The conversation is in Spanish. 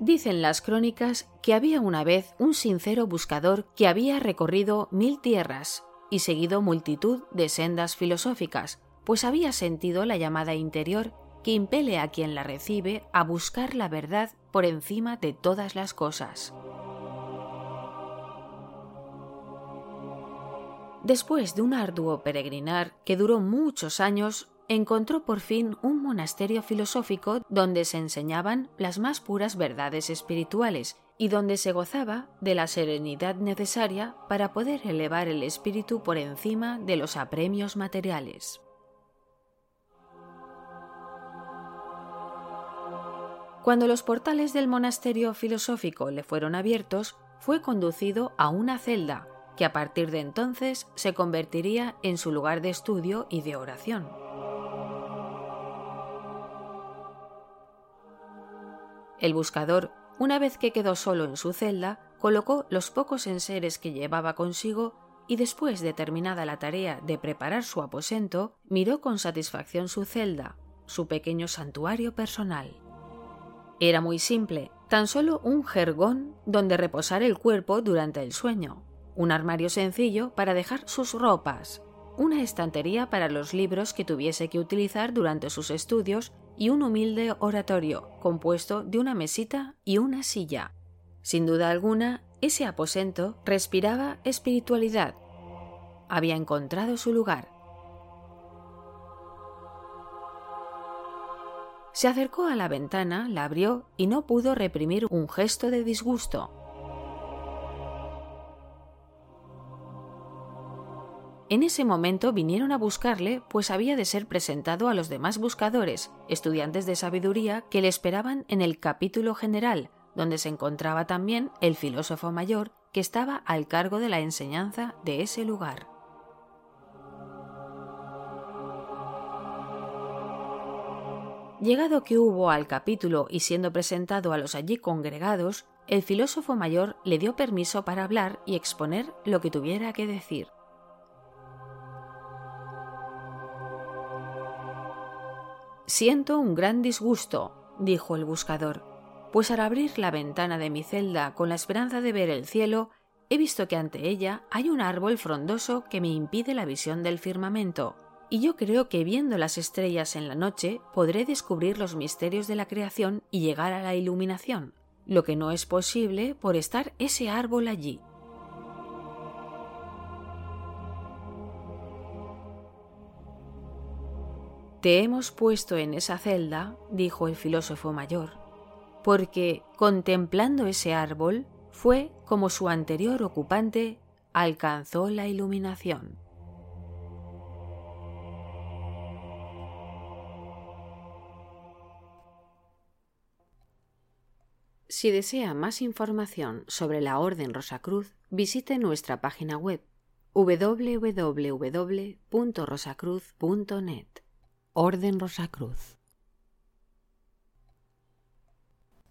Dicen las crónicas que había una vez un sincero buscador que había recorrido mil tierras y seguido multitud de sendas filosóficas, pues había sentido la llamada interior que impele a quien la recibe a buscar la verdad por encima de todas las cosas. Después de un arduo peregrinar que duró muchos años, encontró por fin un monasterio filosófico donde se enseñaban las más puras verdades espirituales y donde se gozaba de la serenidad necesaria para poder elevar el espíritu por encima de los apremios materiales. Cuando los portales del monasterio filosófico le fueron abiertos, fue conducido a una celda que a partir de entonces se convertiría en su lugar de estudio y de oración. El buscador, una vez que quedó solo en su celda, colocó los pocos enseres que llevaba consigo y después de terminada la tarea de preparar su aposento, miró con satisfacción su celda, su pequeño santuario personal. Era muy simple, tan solo un jergón donde reposar el cuerpo durante el sueño, un armario sencillo para dejar sus ropas, una estantería para los libros que tuviese que utilizar durante sus estudios y un humilde oratorio compuesto de una mesita y una silla. Sin duda alguna, ese aposento respiraba espiritualidad. Había encontrado su lugar. Se acercó a la ventana, la abrió y no pudo reprimir un gesto de disgusto. En ese momento vinieron a buscarle, pues había de ser presentado a los demás buscadores, estudiantes de sabiduría, que le esperaban en el capítulo general, donde se encontraba también el filósofo mayor, que estaba al cargo de la enseñanza de ese lugar. Llegado que hubo al capítulo y siendo presentado a los allí congregados, el filósofo mayor le dio permiso para hablar y exponer lo que tuviera que decir. Siento un gran disgusto, dijo el buscador, pues al abrir la ventana de mi celda con la esperanza de ver el cielo, he visto que ante ella hay un árbol frondoso que me impide la visión del firmamento, y yo creo que viendo las estrellas en la noche podré descubrir los misterios de la creación y llegar a la iluminación, lo que no es posible por estar ese árbol allí. Te hemos puesto en esa celda, dijo el filósofo mayor, porque contemplando ese árbol fue como su anterior ocupante alcanzó la iluminación. Si desea más información sobre la Orden Rosacruz, visite nuestra página web www.rosacruz.net. Orden Rosacruz.